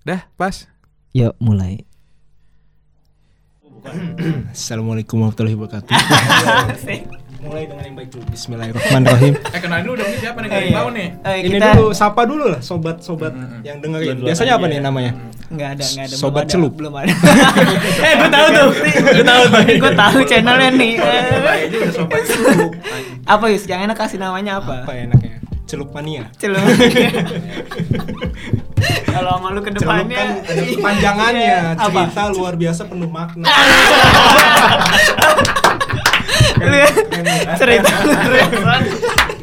Dah, pas. Yuk mulai. Assalamualaikum warahmatullahi wabarakatuh. Mulai dengan yang baik dulu. Bismillahirrahmanirrahim. Eh kenalin dulu dong siapa nih Eh, yang tahu nih. eh, Ini kita dulu sapa dulu lah sobat-sobat yang dengerin. Biasanya apa nih namanya? nggak ada nggak ada Sobat belum ada, celup. belum ada. eh gue tahu tuh, gue tahu tuh, gue tahu channelnya nih. Sobat celup. apa Yus? Yang enak kasih namanya apa? Apa enaknya? Celup mania. Celup. Kalau sama lu ke depannya kan ada kepanjangannya. Apa? Cerita luar biasa penuh makna. Lu ya, cerita keren.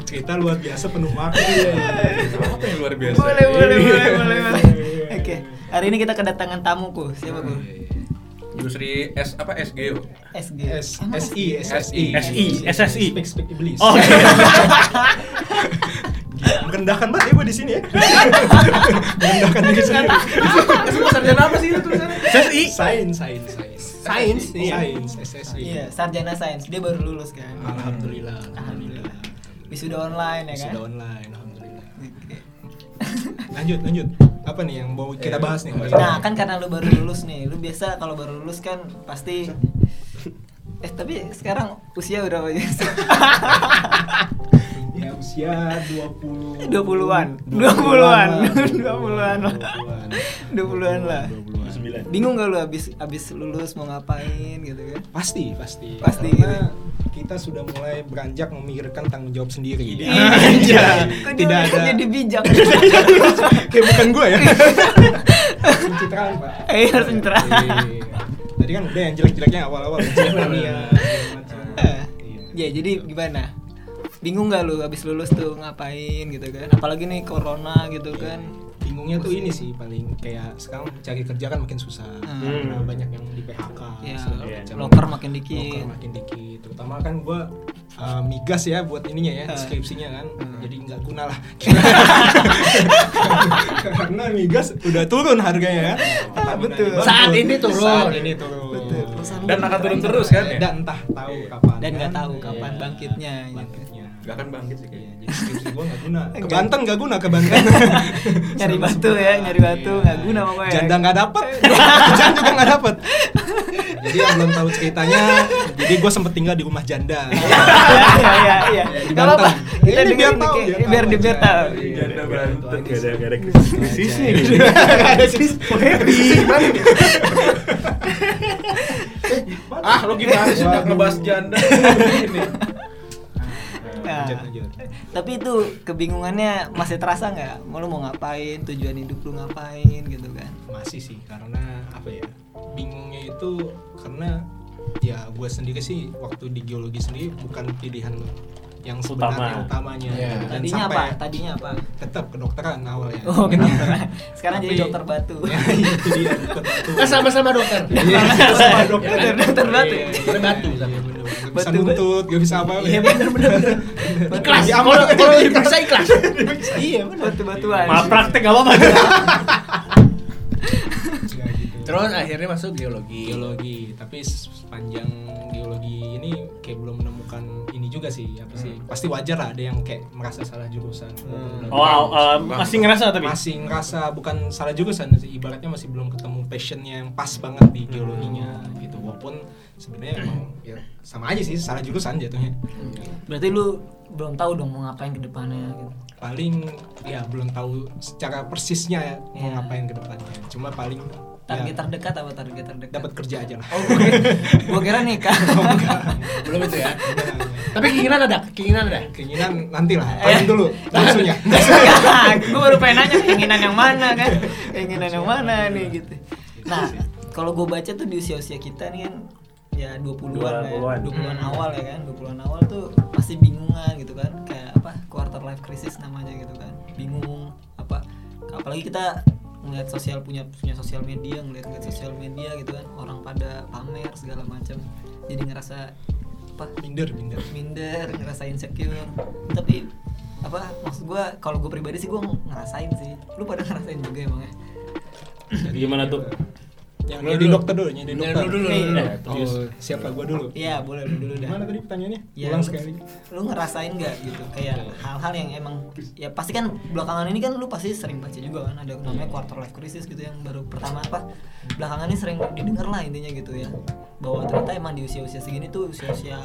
Cerita luar biasa penuh makna. Apa yang luar biasa? Boleh, boleh, boleh, boleh, boleh. Oke, hari ini kita kedatangan tamuku. Siapa ku? Industri S apa SGO? SG. S Emang SI SI. SI SSI. Speak speak iblis. Oh, Merendahkan banget ya gue di sini ya. Merendahkan diri sendiri. Itu sarjana apa sih itu tulisannya? SSI. Sains, sains, sains. Sains, iya. Sains, SSI. Iya, sarjana sains. Dia baru lulus kan. Alhamdulillah. Alhamdulillah. Wisuda online ya kan? Sudah online, alhamdulillah. Oke. Lanjut, lanjut. Apa nih yang mau kita bahas nih? Nah, kan karena lu baru lulus nih. Lu biasa kalau baru lulus kan pasti Eh, tapi sekarang usia berapa ya? ya usia 20 20-an. 20-an. 20-an. 20-an lah. 20-an lah. 20-an. Bingung gak lu abis abis lulus mau ngapain gitu kan? Pasti, pasti. Pasti, Karena kita sudah mulai beranjak memikirkan tanggung jawab sendiri. Iya. Iya. Kok Tidak ada. jadi bijak. Kayak bukan gue ya. Pencitraan, Pak. Eh, harus pencitraan. Iya. Tadi kan udah yang jelek-jeleknya awal-awal. Iya. Ya, jadi gimana? Bingung gak lu abis lulus tuh ngapain gitu kan? Apalagi nih corona gitu kan. bingungnya tuh ini sih paling kayak sekarang cari kerja kan makin susah Hmm. karena banyak yang di PHK Ya, iya. macam. loker makin dikit. Loker makin dikit terutama kan gue migas ya buat ininya ya Hmm. skripsinya kan Hmm. jadi nggak guna lah karena migas udah turun harganya kan Ah, betul. Saat ini turun. saat ini turun Betul. Dan akan turun terus kan ya? dan entah tahu kapan Dan nggak kan. tahu kapan Iya, bangkitnya, gitu. Gak akan bangkit sih Iya, kayaknya. jadi skripsi gue nggak guna ke Enggak. Banten nggak guna ke Banten Nyari Sama batu ya, nyari batu, Iya. nggak guna pokoknya. Janda nggak dapet, Jan juga nggak dapet. Jadi yang belum tahu ceritanya, jadi gue sempet tinggal di rumah janda. Iya iya iya. Di Gak. Banten. Kita Ini biar dengerin tahu, nih, biar di biar tahu. Iya, Janda iya, Banten. Gak ada, gak ada gitu. Nggak ada sih. Ah, lo gimana sih ngebahas janda? Ini. Lanjut. tapi itu kebingungannya masih terasa nggak? Mau lu mau ngapain? Tujuan hidup lu ngapain gitu kan? Masih sih, karena apa ya? Bingungnya itu karena ya gue sendiri sih waktu di geologi sendiri bukan pilihan yang sebenarnya Utama. utamanya. Iya. Dan Tadinya apa? Tadinya apa? Tetap kedokteran awalnya. Oh, kenapa? Sekarang jadi Tapi- dokter batu. ya itu dia dokter batu. Kan sama-sama dokter. Iya, sama dokter. Dokter dokter batu. Iya, iya, Dokter batu iya, bener, bener. Bisa nuntut, gak bisa apa Iya benar benar. Ikhlas. Di Kalau diperiksa ikhlas. Iya benar. Batu-batuan. Maaf praktek gak apa-apa. Ya, gitu. Terus akhirnya masuk geologi. geologi, tapi sepanjang geologi ini kayak belum menemukan juga sih, apa sih? Pasti wajar lah ada yang kayak merasa salah jurusan. Hmm. Oh, uh, masih ngerasa tapi. masih ngerasa bukan salah jurusan sih, ibaratnya masih belum ketemu passionnya yang pas banget di geologinya gitu. Walaupun sebenarnya emang ya sama aja sih salah jurusan jatuhnya. Berarti lu belum tahu dong mau ngapain ke depannya gitu. paling ya belum tahu secara persisnya ya mau Iya. ngapain ke depannya cuma paling Target ya, terdekat apa target terdekat? dapat kerja aja lah Oh, gue kira, gua kira nikah. Belum itu ya. Tapi keinginan ada, keinginan ada. keinginan nanti lah paling dulu langsungnya gue baru pengen nanya keinginan yang mana kan keinginan yang mana nih gitu nah kalau gue baca tuh di usia-usia kita nih kan ya 20-an lah ya, 20-an. 20-an awal ya kan 20-an awal tuh pasti bingungan gitu kan. Kayak apa quarter life crisis namanya gitu kan. Bingung apa apalagi kita ngeliat sosial punya punya sosial media ngeliat ngeliat sosial media gitu kan. Orang pada pamer segala macam jadi ngerasa apa minder minder minder ngerasa insecure. Tapi apa maksud gua kalau gue pribadi sih gue ngerasain sih. Lu pada ngerasain juga emang ya? Jadi, Gimana tuh? Yang Lu jadi dulu. dokter dulu, jadi Lu dokter. dulu, lu Nih. dulu. Oh, siapa gua dulu? Iya, boleh lu dulu dah. Gimana tadi pertanyaannya? Ya, Ulang sekali. Lu ngerasain nggak gitu kayak hal-hal yang emang ya pasti kan belakangan ini kan lu pasti sering baca juga kan ada namanya quarter life crisis gitu yang baru pertama apa belakangan ini sering didengar lah intinya gitu ya bahwa ternyata emang di usia-usia segini tuh usia-usia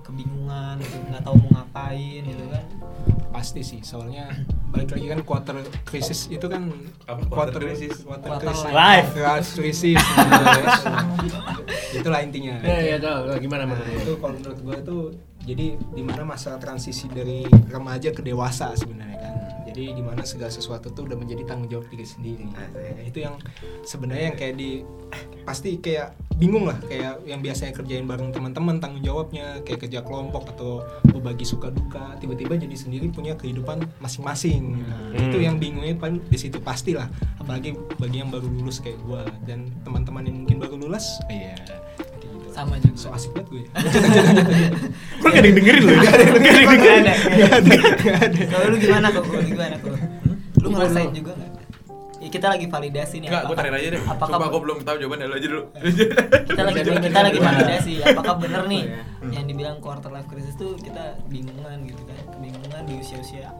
kebingungan gitu nggak tahu mau ngapain gitu kan Pasti sih, soalnya balik lagi kan quarter crisis itu kan Apa quarter crisis? quarter, life. Quarter crisis. Itulah intinya. Ya, ya, tahu. Gimana Nah, menurut itu kalau menurut gue itu jadi di mana masa transisi dari remaja ke dewasa sebenarnya kan jadi di mana segala sesuatu tuh udah menjadi tanggung jawab diri sendiri Nah, itu yang sebenarnya yang kayak di pasti kayak bingung lah kayak yang biasanya kerjain bareng teman-teman tanggung jawabnya kayak kerja kelompok atau berbagi suka duka tiba-tiba jadi sendiri punya kehidupan masing-masing Nah, Hmm. itu yang bingungnya paling di situ pastilah apalagi bagi yang baru lulus kayak gua dan teman-teman yang mungkin baru lulus iya kayak gitu. sama juga so asik banget gue Lu gak ada yang dengerin lu. Gak ada yang Nggak dengerin. ada. Kalau lu gimana kok? Lu gimana kok? Lu ngerasain juga nggak? Ya, kita lagi validasi nih. Enggak, gue tarik aja deh. Apakah Coba gue belum tahu jawabannya lu aja dulu. kita lagi kita lagi validasi apakah bener nih Oh, yang dibilang quarter life crisis tuh kita bingungan gitu kan kebingungan di usia-usia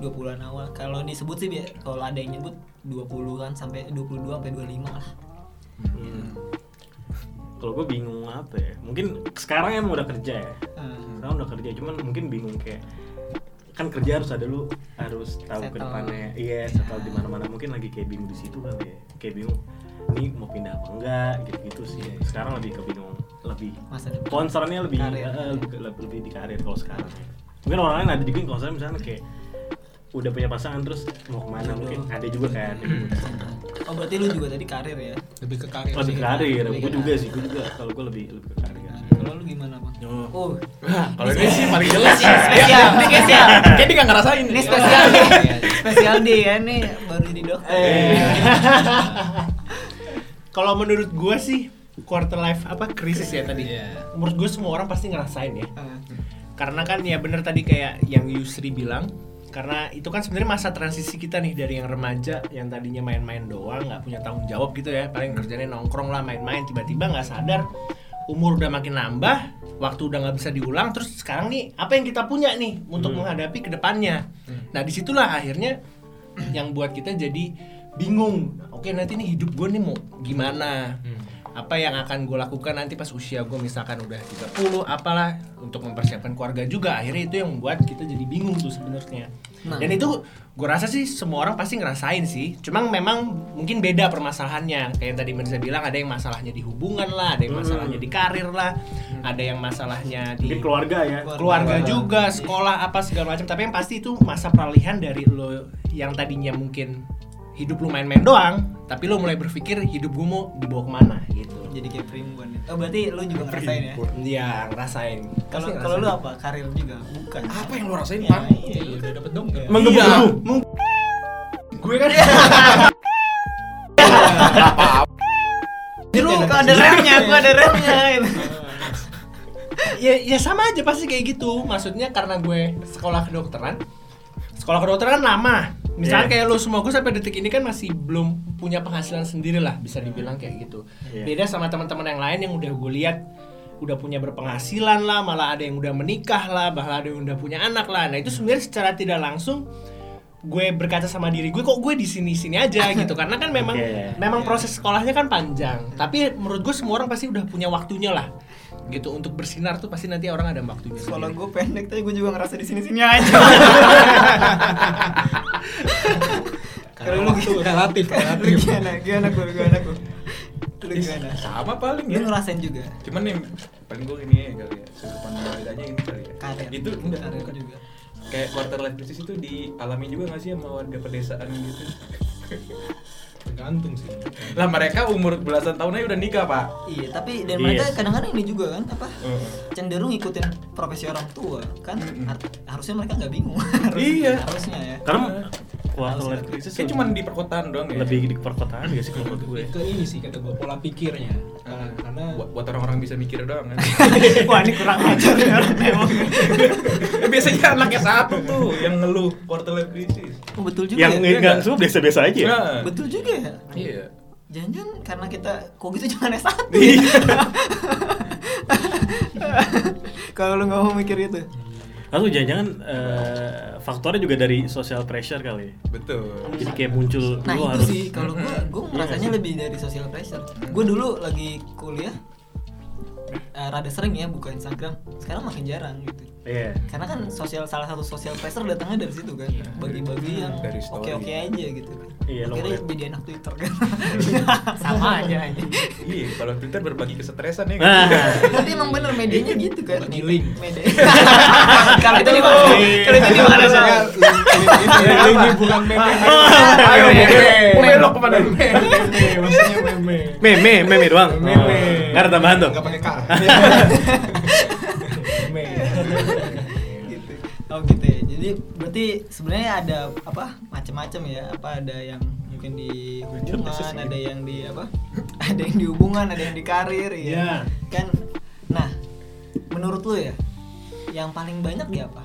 20-an awal kalau disebut sih kalau ada yang nyebut 20-an sampai 22 sampai 25 lah Hmm. Kalau gue bingung apa ya? Mungkin sekarang emang udah kerja ya. Hmm. Sekarang udah kerja, cuman mungkin bingung kayak kan kerja harus ada lu harus tahu ke depannya. Iya settle di mana mana mungkin lagi kayak bingung di situ kali ya. Kayak bingung ini mau pindah apa enggak? Gitu gitu sih sekarang lebih ke bingung. Lebih masa concernnya lebih Karir. eh, lebih, lebih, lebih di karir kalau sekarang. Mungkin orang lain ada juga yang concern misalnya kayak udah punya pasangan terus mau ke mana? Mungkin ada juga kan. Yang oh berarti lu juga tadi karir ya? Lebih ke karir lebih ke karir. Gue juga sih gue juga. Kalau gue lebih lebih ke karir kalau lu gimana bang Oh. oh Kalau ini sih paling jelas Ini spesial ini spesial Kayak dia nggak ngerasain. ini spesial nih spesial dia ya nih baru di dokter. Kalau menurut gue sih quarter life apa krisis ya tadi. Iya. Menurut gue semua orang pasti ngerasain ya. Karena kan ya bener tadi kayak yang Yusri bilang karena itu kan sebenarnya masa transisi kita nih dari yang remaja yang tadinya main-main doang nggak punya tanggung jawab gitu ya paling kerjanya nongkrong lah main-main tiba-tiba nggak sadar umur udah makin nambah waktu udah nggak bisa diulang terus sekarang nih apa yang kita punya nih untuk menghadapi ke depannya nah di situlah akhirnya yang buat kita jadi bingung. Oke nanti nih hidup gue nih mau gimana apa yang akan gue lakukan nanti pas usia gue misalkan udah 30 apalah untuk mempersiapkan keluarga juga akhirnya itu yang membuat kita jadi bingung tuh sebenarnya Nah. dan itu gue rasa sih semua orang pasti ngerasain sih cuma memang mungkin beda permasalahannya kayak yang tadi Mirza bilang ada yang masalahnya di hubungan lah ada yang masalahnya di karir lah ada yang masalahnya di mungkin keluarga ya keluarga Keluarga. juga, sekolah apa segala macam. Tapi yang pasti itu masa peralihan dari lo yang tadinya mungkin hidup lu main-main doang, tapi lo mulai berpikir hidup gue mau dibawa ke mana gitu. jadi kayak primbon ya. oh berarti lu juga ngerasain ya Iya, ngerasain. kalau kalau lu apa karir juga bukan Apa yang lu rasain, Ya, Pan? iya, Iya, udah dapet dong ya. Menggebu Iya. gue kan lu kok ada remnya gua ada remnya ya ya sama aja pasti kayak gitu. Maksudnya karena gue sekolah kedokteran. Sekolah kedokteran kan lama. Misalnya Iya. kayak lu semua gue sampai detik ini kan masih belum punya penghasilan sendiri lah bisa dibilang kayak gitu. Iya. Beda sama teman-teman yang lain yang udah gue lihat udah punya berpenghasilan lah, malah ada yang udah menikah lah, bahkan ada yang udah punya anak lah. Nah itu sebenarnya secara tidak langsung gue berkata sama diri gue kok gue di sini sini aja gitu karena kan memang Oke. memang proses sekolahnya kan panjang tapi menurut gue semua orang pasti udah punya waktunya lah gitu untuk bersinar tuh pasti nanti orang ada waktunya sendiri. gue pendek tapi gue juga ngerasa di sini sini aja Kalau lu gitu relatif, lu relatif. gimana gimana gue gimana gue lu gimana Sama paling lu ya. ngerasain juga Cuman nih paling gue ini ya kali ya. Sudut pandang bedanya ini kali ya. karir Itu enggak. karir juga Kayak quarter life crisis itu dialami juga gak sih sama warga pedesaan gitu? Tergantung sih. Lah mereka umur belasan tahun aja udah nikah, Pak. iya tapi dan Yes. mereka kadang-kadang ini juga kan apa Heeh. cenderung ngikutin profesi orang tua kan Mm-mm. Har- harusnya mereka nggak bingung Harus- Iya. harusnya ya karena quarter life crisis Kayak cuman di perkotaan doang ya. lebih di perkotaan gak sih kalau menurut gue Ke ini sih kata gue pola pikirnya. Karena, karena buat, buat orang-orang bisa mikir doang kan. wah ini kurang ajar memang Eh, biasanya anaknya satu tuh yang ngeluh quarter life crisis. Oh, betul juga yang ya? Iya enggak nggak? semua biasa-biasa aja Nah, betul juga ya Iya. jangan karena kita kok gitu jangan S1 kalau lu nggak mau mikir itu Lalu jangan-jangan eh, faktornya juga dari social pressure kali. ya? Betul. Jadi kayak muncul nah lu itu harus sih kalau gue gue Iya merasanya nggak sih? lebih dari social pressure gue dulu lagi kuliah eh, rada sering ya buka Instagram sekarang makin jarang gitu Iya. karena kan sosial salah satu social pressure datangnya dari situ kan bagi-bagi yang Dari story. oke oke aja gitu kan Iya, lo akhirnya jadi anak Twitter kan sama aja aja Iya, kalau Twitter berbagi kesetresan ya. Nah, tapi emang bener medianya gitu kan Bagi link. media kalau itu di mana kalau itu di mana Sal? ini ini bukan meme. Ayo, meme. Belok ke mana? Meme, maksudnya meme. meme, meme doang. Meme. Oh, Nggak ada tambahan tuh. Enggak pakai K. Oh gitu ya. Jadi berarti sebenarnya ada apa macam-macam ya. Apa ada yang mungkin di hubungan, ada yang di apa? ada yang di hubungan, ada yang di karir ya. Iya. Kan nah, menurut lu ya yang paling banyak di apa?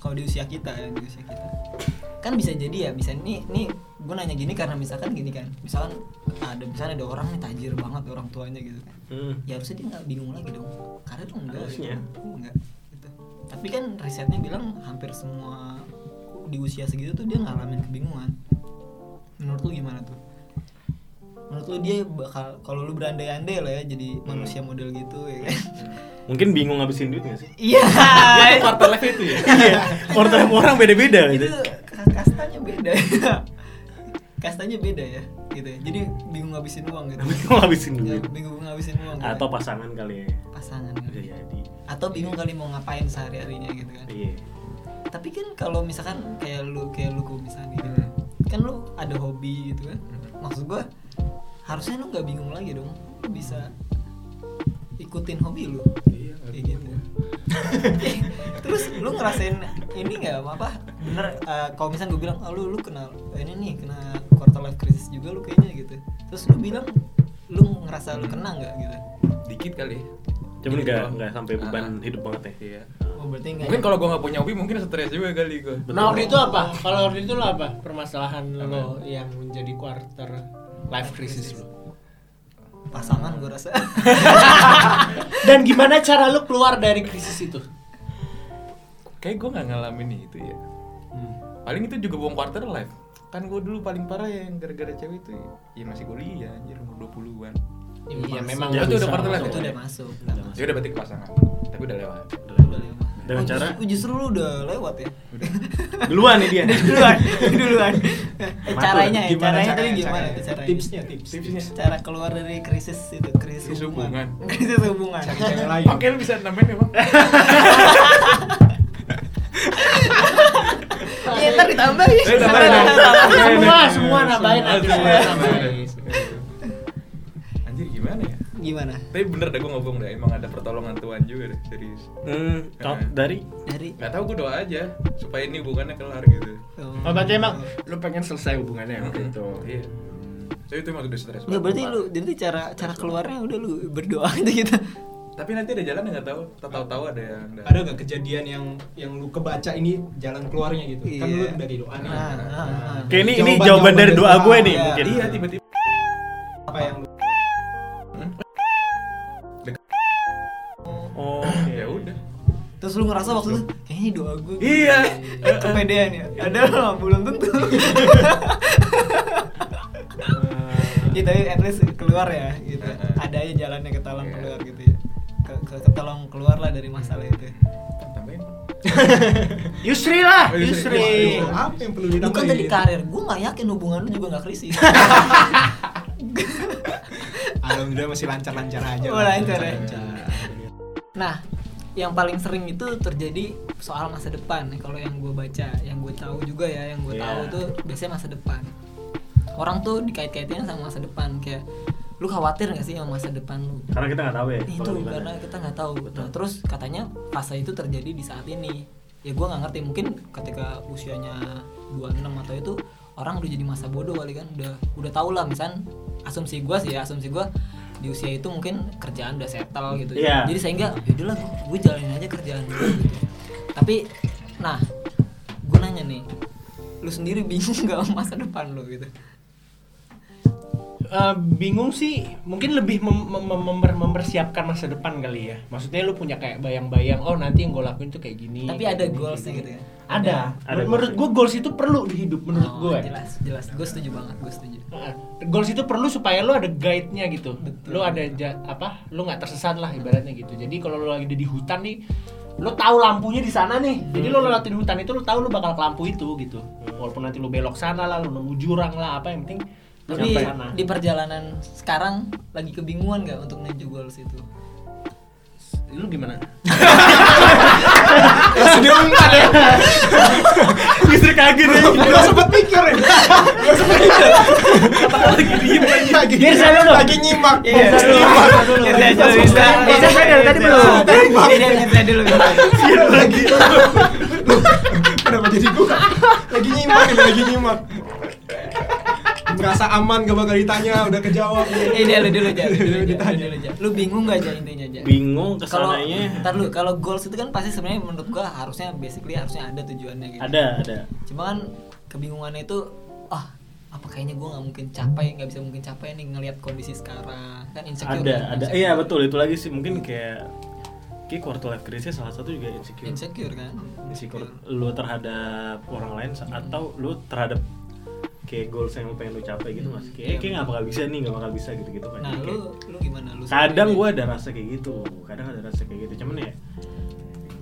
Kalau di usia kita ya, di usia kita. Kan bisa jadi ya, bisa nih nih gue nanya gini karena misalkan gini kan. Misalkan ada misalnya ada orang nih tajir banget orang tuanya gitu kan Hmm. ya harusnya dia nggak bingung lagi dong karena tuh enggak Harusnya. gitu. enggak. Tapi kan risetnya bilang hampir semua di usia segitu tuh dia ngalamin kebingungan menurut lu gimana tuh menurut lu dia bakal kalau lu berandai-andai lah ya jadi manusia model gitu ya kan Mungkin bingung ngabisin duit gak sih? iya Itu quarter life itu ya. Iya. Orang orang beda-beda itu gitu. ka- kastanya beda kastanya beda ya gitu ya. jadi bingung ngabisin uang gitu Bingung ngabisin Ya, duit. bingung ngabisin uang gitu. Atau pasangan kali ya. pasangan kali. jadi. Atau bingung kali mau ngapain sehari harinya gitu kan. Iya. tapi kan kalau misalkan kayak lu kayak lu misalnya gitu kan lu ada hobi gitu kan. Maksud gua harusnya lu nggak bingung lagi dong. Lu bisa ikutin hobi lu. Iya, kayak gitu. terus lu ngerasain ini nggak? Apa bener eh, kalau misalnya gue bilang oh, lu lu kena ini nih kena quarter life crisis juga lu kayaknya gitu. Terus lu bilang lu ngerasa lu kena nggak? Gitu. Dikit kali. Cuman nggak nggak sampai beban Ah. hidup banget ya. Iya. oh berarti nggak Mungkin kalau gua nggak punya hobi mungkin stres juga kali gua. Nah waktu itu apa? Kalau waktu itu lo apa? Permasalahan lo yang menjadi quarter life crisis lo. pasangan gue rasa Dan gimana cara lo keluar dari krisis itu? Kayak gua nggak ngalamin itu ya. Paling itu juga buang quarter life. Kan gua dulu paling parah yang gara-gara cewek itu ya masih kuliah anjir umur 20-an. Iya memang Ya, itu udah quarter life itu udah masuk udah masuk. Ya udah berarti pasangan. Tapi udah lewat. Udah lewat. Dengan Oh, cara- justru, justru lu udah lewat ya Duluan nih dia. duluan duluan Eh, caranya ya Gimana caranya tadi gimana caranya? tuh caranya Tipsnya, tips. Tipsnya. cara keluar dari krisis itu krisis, Krisis hubungan krisis hubungan Cari cewek lain. Oke, lu bisa namain emang. iya ntar ditambahin Eh, Semua semua nambahin Ah, nanti semua nambahin. nambahin. Gimana Tapi bener deh gue ngomong deh, emang ada pertolongan Tuhan juga deh, serius. Hmm, kalau dari dari Gak tau gue doa aja supaya ini hubungannya kelar gitu. Oh berarti emang lo pengen selesai hubungannya waktu itu. Iya. So itu emang udah stres. Enggak banget. berarti lu jadi cara cara keluarnya udah lu berdoa gitu gitu. Tapi nanti ada jalan nggak tahu, tahu-tahu ada yang Ada gak kejadian yang yang lu kebaca ini jalan keluarnya gitu? Kan lu Iya. dari doa nih. Nah, nah, nah. Kayak ini ini Jawaban- jawaban dari doa gue nih Iya. mungkin. Iya tiba-tiba. Apa yang Oh, Ya udah. Terus lu ngerasa waktu itu kayaknya ini doa gue. Iya. Kepedean ya. Ada lah belum tentu. Gitu tapi at least keluar ya gitu. Ada aja jalannya ke tolong Iya. keluar gitu ya. Ke, ke, ketolong keluar lah dari masalah itu. Tambahin. Yusri lah, Oh, Yusri. Apa yang perlu Lu ditambahin? tadi karir, gue gak yakin hubungan lu juga gak krisis Alhamdulillah masih lancar-lancar aja. Oh, lancar ya. Lancar. Nah, yang paling sering itu terjadi soal masa depan. Kalau yang gue baca, yang gue tahu juga ya, yang gue Iya. tahu tuh biasanya masa depan. Orang tuh dikait-kaitin sama masa depan kayak lu khawatir gak sih sama masa depan lu? Karena kita nggak tahu ya. itu karena kita nggak tahu. Nah, terus katanya fase itu terjadi di saat ini. Ya gue nggak ngerti mungkin ketika usianya 26 atau itu orang udah jadi masa bodoh kali kan udah udah tau lah misal asumsi gue sih ya asumsi gue di usia itu mungkin kerjaan udah settle gitu Iya. jadi sehingga yaudahlah gue jalanin aja kerjaan gue gitu. tapi nah gue nanya nih lu sendiri bingung gak masa depan lu gitu Eh, bingung sih mungkin lebih mem- mem- mem- memper- mempersiapkan masa depan kali ya maksudnya lu punya kayak bayang-bayang oh nanti yang gue lakuin tuh kayak gini Tapi kayak ada gini, goalsnya gini. gitu ya. ada, Ada menurut gue goals itu perlu di hidup menurut Oh, gue Jelas, jelas. Gue setuju banget, gue setuju. Heeh. goals itu perlu supaya lu ada guide-nya gitu Betul. lu ada ja- apa lu nggak tersesat lah ibaratnya gitu jadi kalau lu lagi di hutan nih lu tahu lampunya di sana nih jadi lu lewatin hutan itu lu tahu lu bakal ke lampu itu gitu walaupun nanti lu belok sana lah lu nemu jurang lah apa yang penting Tapi sana di perjalanan sekarang lagi kebingungan nggak untuk menuju goals itu? lu gimana Langsung diumpat ya. Justru kaget ya. Gak sempet mikir ya. Gak sempet mikir. Lagi diem aja. Lagi Biar saya dulu. Lagi nyimak. Iya, Fokus dulu. nyimak. dulu. Bisa dulu, tadi belum. Bisa dulu. Lagi. Kenapa jadi gua? Lagi nyimak lagi nyimak. Merasa aman gak bakal ditanya, udah kejawab. Eh, dia lu dulu aja. Dulu ditanya. dulu aja. Lu bingung gak aja intinya aja? bingung Kalau ke sananya ntar lu kalau goals itu kan pasti sebenarnya menurut gua harusnya basically harusnya ada tujuannya gitu. ada ada Cuma kan kebingungannya itu ah apa kayaknya gua nggak mungkin capai nggak bisa mungkin capai nih ngelihat kondisi sekarang kan insecure ada kan, ada insecure. iya betul itu lagi sih mungkin kayak kayak quarter life crisis salah satu juga insecure insecure kan insecure lu terhadap orang lain atau lu terhadap kayak goals yang pengen lu capai gitu mas. Kayak Iya. kayak nggak bakal bisa nih nggak bakal bisa gitu gitu kan nah Jadi lu kayak- lu gimana? Lu kadang gue ada rasa kayak gitu kadang ada rasa kayak gitu. Cuman ya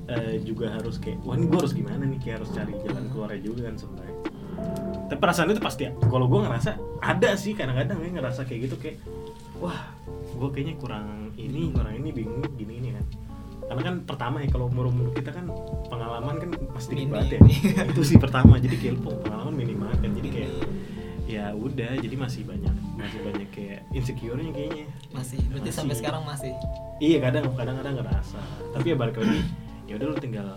eh, juga harus kayak wah ini gue harus gimana nih? Kayak harus cari jalan keluarnya juga kan sebenarnya. Tapi perasaan itu pasti kalau gue ngerasa ada sih kadang-kadang ya ngerasa kayak gitu kayak wah gue kayaknya kurang ini kurang ini bingung gini ini kan. Karena kan pertama ya kalau umur umur kita kan pengalaman kan pasti banget ya. itu sih pertama. Jadi kayak pengalaman minim ya udah jadi masih banyak masih banyak kayak insecure-nya kayaknya masih berarti Masih. sampai sekarang masih Iya kadang kadang kadang ngerasa. Tapi ya balik lagi, ya udah lu tinggal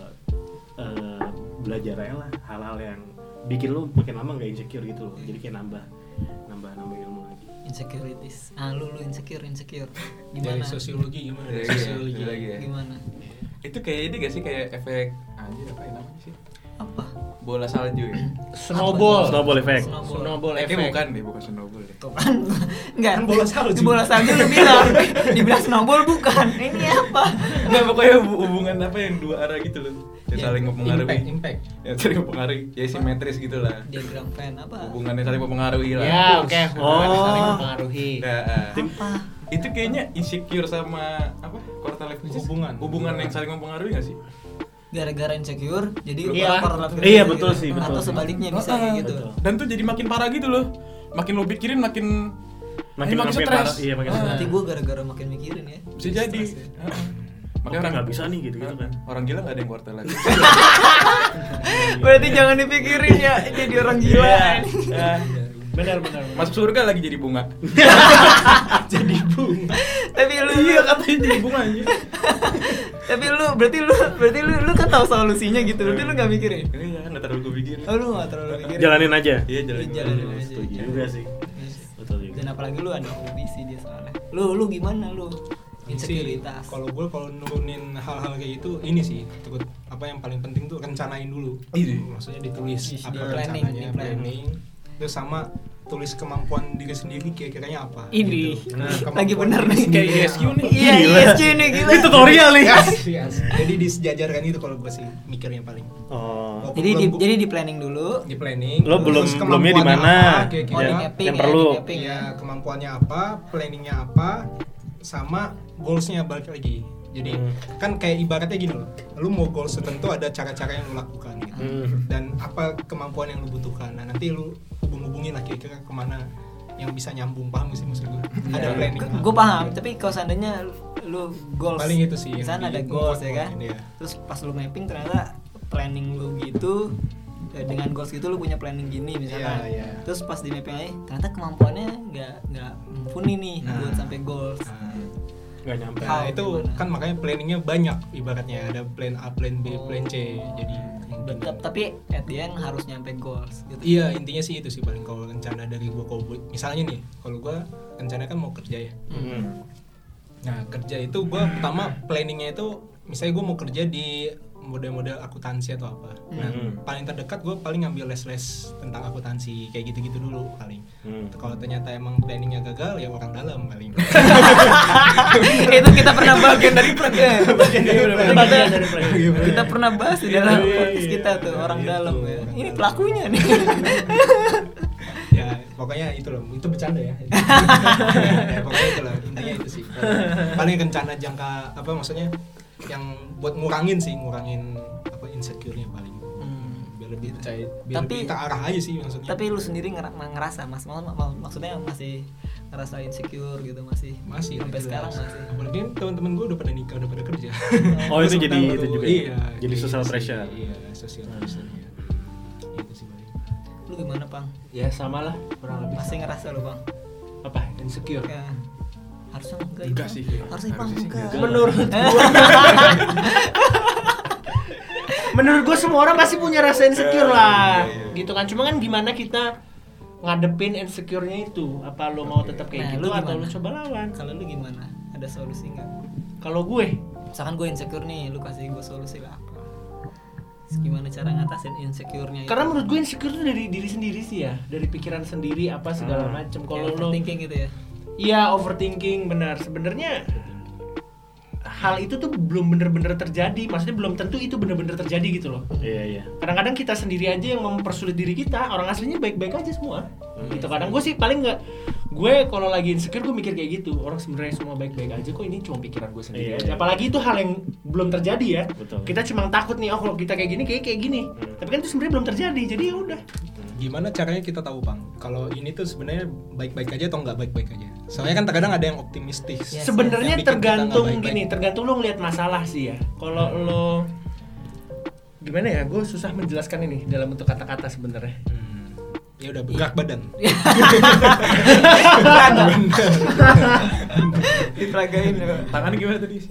eh, belajar aja lah hal-hal yang bikin lu makin lama nggak insecure gitu loh. Jadi kayak nambah nambah nambah ilmu lagi. insecurities ah lu lu insecure insecure Dari gimana sosiologi gimana? Dari Dari sosiologi. sosiologi lagi ya. gimana Itu kayak ini gak sih kayak efek anjir apa yang namanya sih? Apa Bola salju ya? Snowball. Snowball effect. Snowball. Snowball Eh, effect. bukan deh, bukan snowball deh. Tuh kan enggak Kan bola salju. di bola salju lu bilang dibilang snowball bukan ini apa Enggak pokoknya hub- hubungan apa yang dua arah gitu loh. Yang Ya, saling mempengaruhi. Impact, impact. Yang saling mempengaruhi. Ya simetris gitu lah. diagram fan apa Hubungannya saling mempengaruhi lah. Ya, oke. hubungan Oh. saling mempengaruhi. Nah, ah. apa itu kayaknya insecure sama apa quarter life crisis Hubungan. hubungan yang saling mempengaruhi gak sih gara-gara insecure jadi Iya. orang orang laki-laki Iya, gitu. betul sih, betul. atau sebaliknya bisa kayak gitu betul. dan tuh jadi makin parah gitu loh makin lo pikirin makin Makin eh, makin stres parah, iya, makin Ah, stres. nanti gue gara-gara makin mikirin ya bisa jadi ya. Ah. Oke, nggak bisa nih, gitu-gitu kan. orang gila gak ada yang quarter life berarti jangan dipikirin ya jadi orang gila Ah. Benar benar. benar. masuk surga lagi jadi bunga Jadi bunga. Tapi lu iya katanya jadi bunga aja tapi lu berarti lu berarti lu lu kan tahu solusinya gitu berarti lu nggak mikirin iya nggak terlalu gue pikirin oh lu nggak terlalu mikirin Jalanin aja. iya jalanin aja. Setuju juga sih. Betul juga. dan apalagi lu ada hobi sih dia soalnya lu lu gimana lu Sih, insekuritas Kalau gue kalau nurunin hal-hal kayak gitu, ini sih takut apa yang paling penting tuh rencanain dulu. Iya. Maksudnya ditulis Di- apa rencananya, planning. Terus sama tulis kemampuan diri sendiri kira-kiranya apa. ini gitu. Nah, lagi kemampuan bener diri nih Kayak ISQ nih. iya. ISQ nih gila Ini tutorial nih. Yes, yes. Jadi disejajarkan itu kalau gue sih mikirnya paling. Oh. Walaupun jadi di, jadi di planning dulu di planning. Lo belum belumnya di mana? Oh, Ya, mapping yang ya, perlu. di mapping ya. ya kemampuannya apa, planningnya apa, sama goalsnya balik lagi. Jadi Hmm. kan kayak ibaratnya gini loh, lu mau goals tertentu ada cara-cara yang lu lakukan gitu. Hmm. Dan apa kemampuan yang lu butuhkan. Nah nanti lu hubung-hubungin lah kira-kira ke mana yang bisa nyambung paham sih maksud gue? Ada planning. gue paham tapi kalau seandainya lu goals Paling itu sih yang misalnya ada di- goals ya kan iya. terus pas lu mapping ternyata planning lu gitu eh, dengan goals gitu lu punya planning gini misalnya Iya, iya. terus pas di mapping lagi ternyata kemampuannya nggak nggak mumpuni nih Nah. buat sampai goals Nah, Gak nyampe. Nah, itu gimana? kan makanya planningnya banyak ibaratnya ada plan A, plan B, plan C. Jadi Tetap, tapi at the end harus nyampe goals gitu Iya intinya sih itu sih paling kalau rencana dari gua kalau misalnya nih kalau gua rencana kan mau kerja ya. Hmm. Nah kerja itu gua pertama planningnya itu misalnya gua mau kerja di model-model akuntansi atau apa. Nah, Hmm. paling terdekat gue paling ngambil les-les tentang akuntansi kayak gitu-gitu dulu paling. Hmm. Kalau ternyata emang planningnya gagal ya orang dalam paling. itu kita pernah bagian dari plan bagian dari Kita- dari plan. kita pernah bahas di dalam Iya, iya, podcast iya. kita tuh orang dalam ya ini pelakunya nih ya pokoknya itu loh, itu bercanda ya. ya pokoknya itu lah intinya itu sih. Paling rencana jangka apa maksudnya yang buat ngurangin sih, ngurangin apa insecure-nya paling. Biar lebih percaya, biar Tapi- lebih terarah aja sih maksudnya. tapi lu sendiri ngera- ngerasa mas mak- mak- maksudnya masih ngerasa insecure gitu masih masih sampai sekarang masih apalagi teman-teman gue udah pada nikah udah pada kerja Oh, itu jadi itu juga. iya Jadi social pressure. iya social pressure ya. itu sih paling lu gimana pang Ya sama lah kurang lebih. masih ngerasa lu bang Apa? Insecure. ya harusnya enggak Enggak sih. harusnya sih enggak. Menurut gua Menurut gua semua orang pasti punya rasa insecure lah. Iya, iya. Gitu kan. Cuma kan gimana kita ngadepin insecure-nya itu? Apa lo mau tetap kayak Nah, gitu lu atau gimana? lo coba lawan? kalau lu gimana ada solusi nggak Kalau gue misalkan gue insecure nih lu kasih gue solusi lah apa gimana cara ngatasin insecure-nya karena menurut gue insecure itu dari diri sendiri sih ya, dari pikiran sendiri apa segala Hmm. macem. Kayak Kalau lo overthinking gitu ya Iya overthinking benar. Sebenarnya hal itu tuh belum bener-bener terjadi. Maksudnya belum tentu itu bener-bener terjadi gitu loh. Iya iya. Kadang-kadang kita sendiri aja yang mempersulit diri kita. Orang aslinya baik-baik aja semua. Hmm. Gitu kadang gue sih paling nggak gue kalau lagi insecure gue mikir kayak gitu. Orang sebenarnya semua baik-baik aja kok ini cuma pikiran gue sendiri Iya, aja. iya. Apalagi itu hal yang belum terjadi ya. Betul. Kita cuma takut nih oh kalau kita kayak gini kayak kayak gini. Hmm. Tapi kan itu sebenarnya belum terjadi. Jadi ya udah. Gimana caranya kita tahu bang? Kalau ini tuh sebenarnya baik-baik aja atau nggak baik-baik aja? Soalnya kan terkadang ada yang optimistis. Yes, sebenarnya bikin kita tergantung nggak baik-baik. gini tergantung lo ngelihat masalah sih ya. Kalau lo gimana ya? Gue susah menjelaskan ini dalam bentuk kata-kata sebenarnya. Hmm. ya udah bergerak badan. Diperagain ya Tangannya gimana tadi?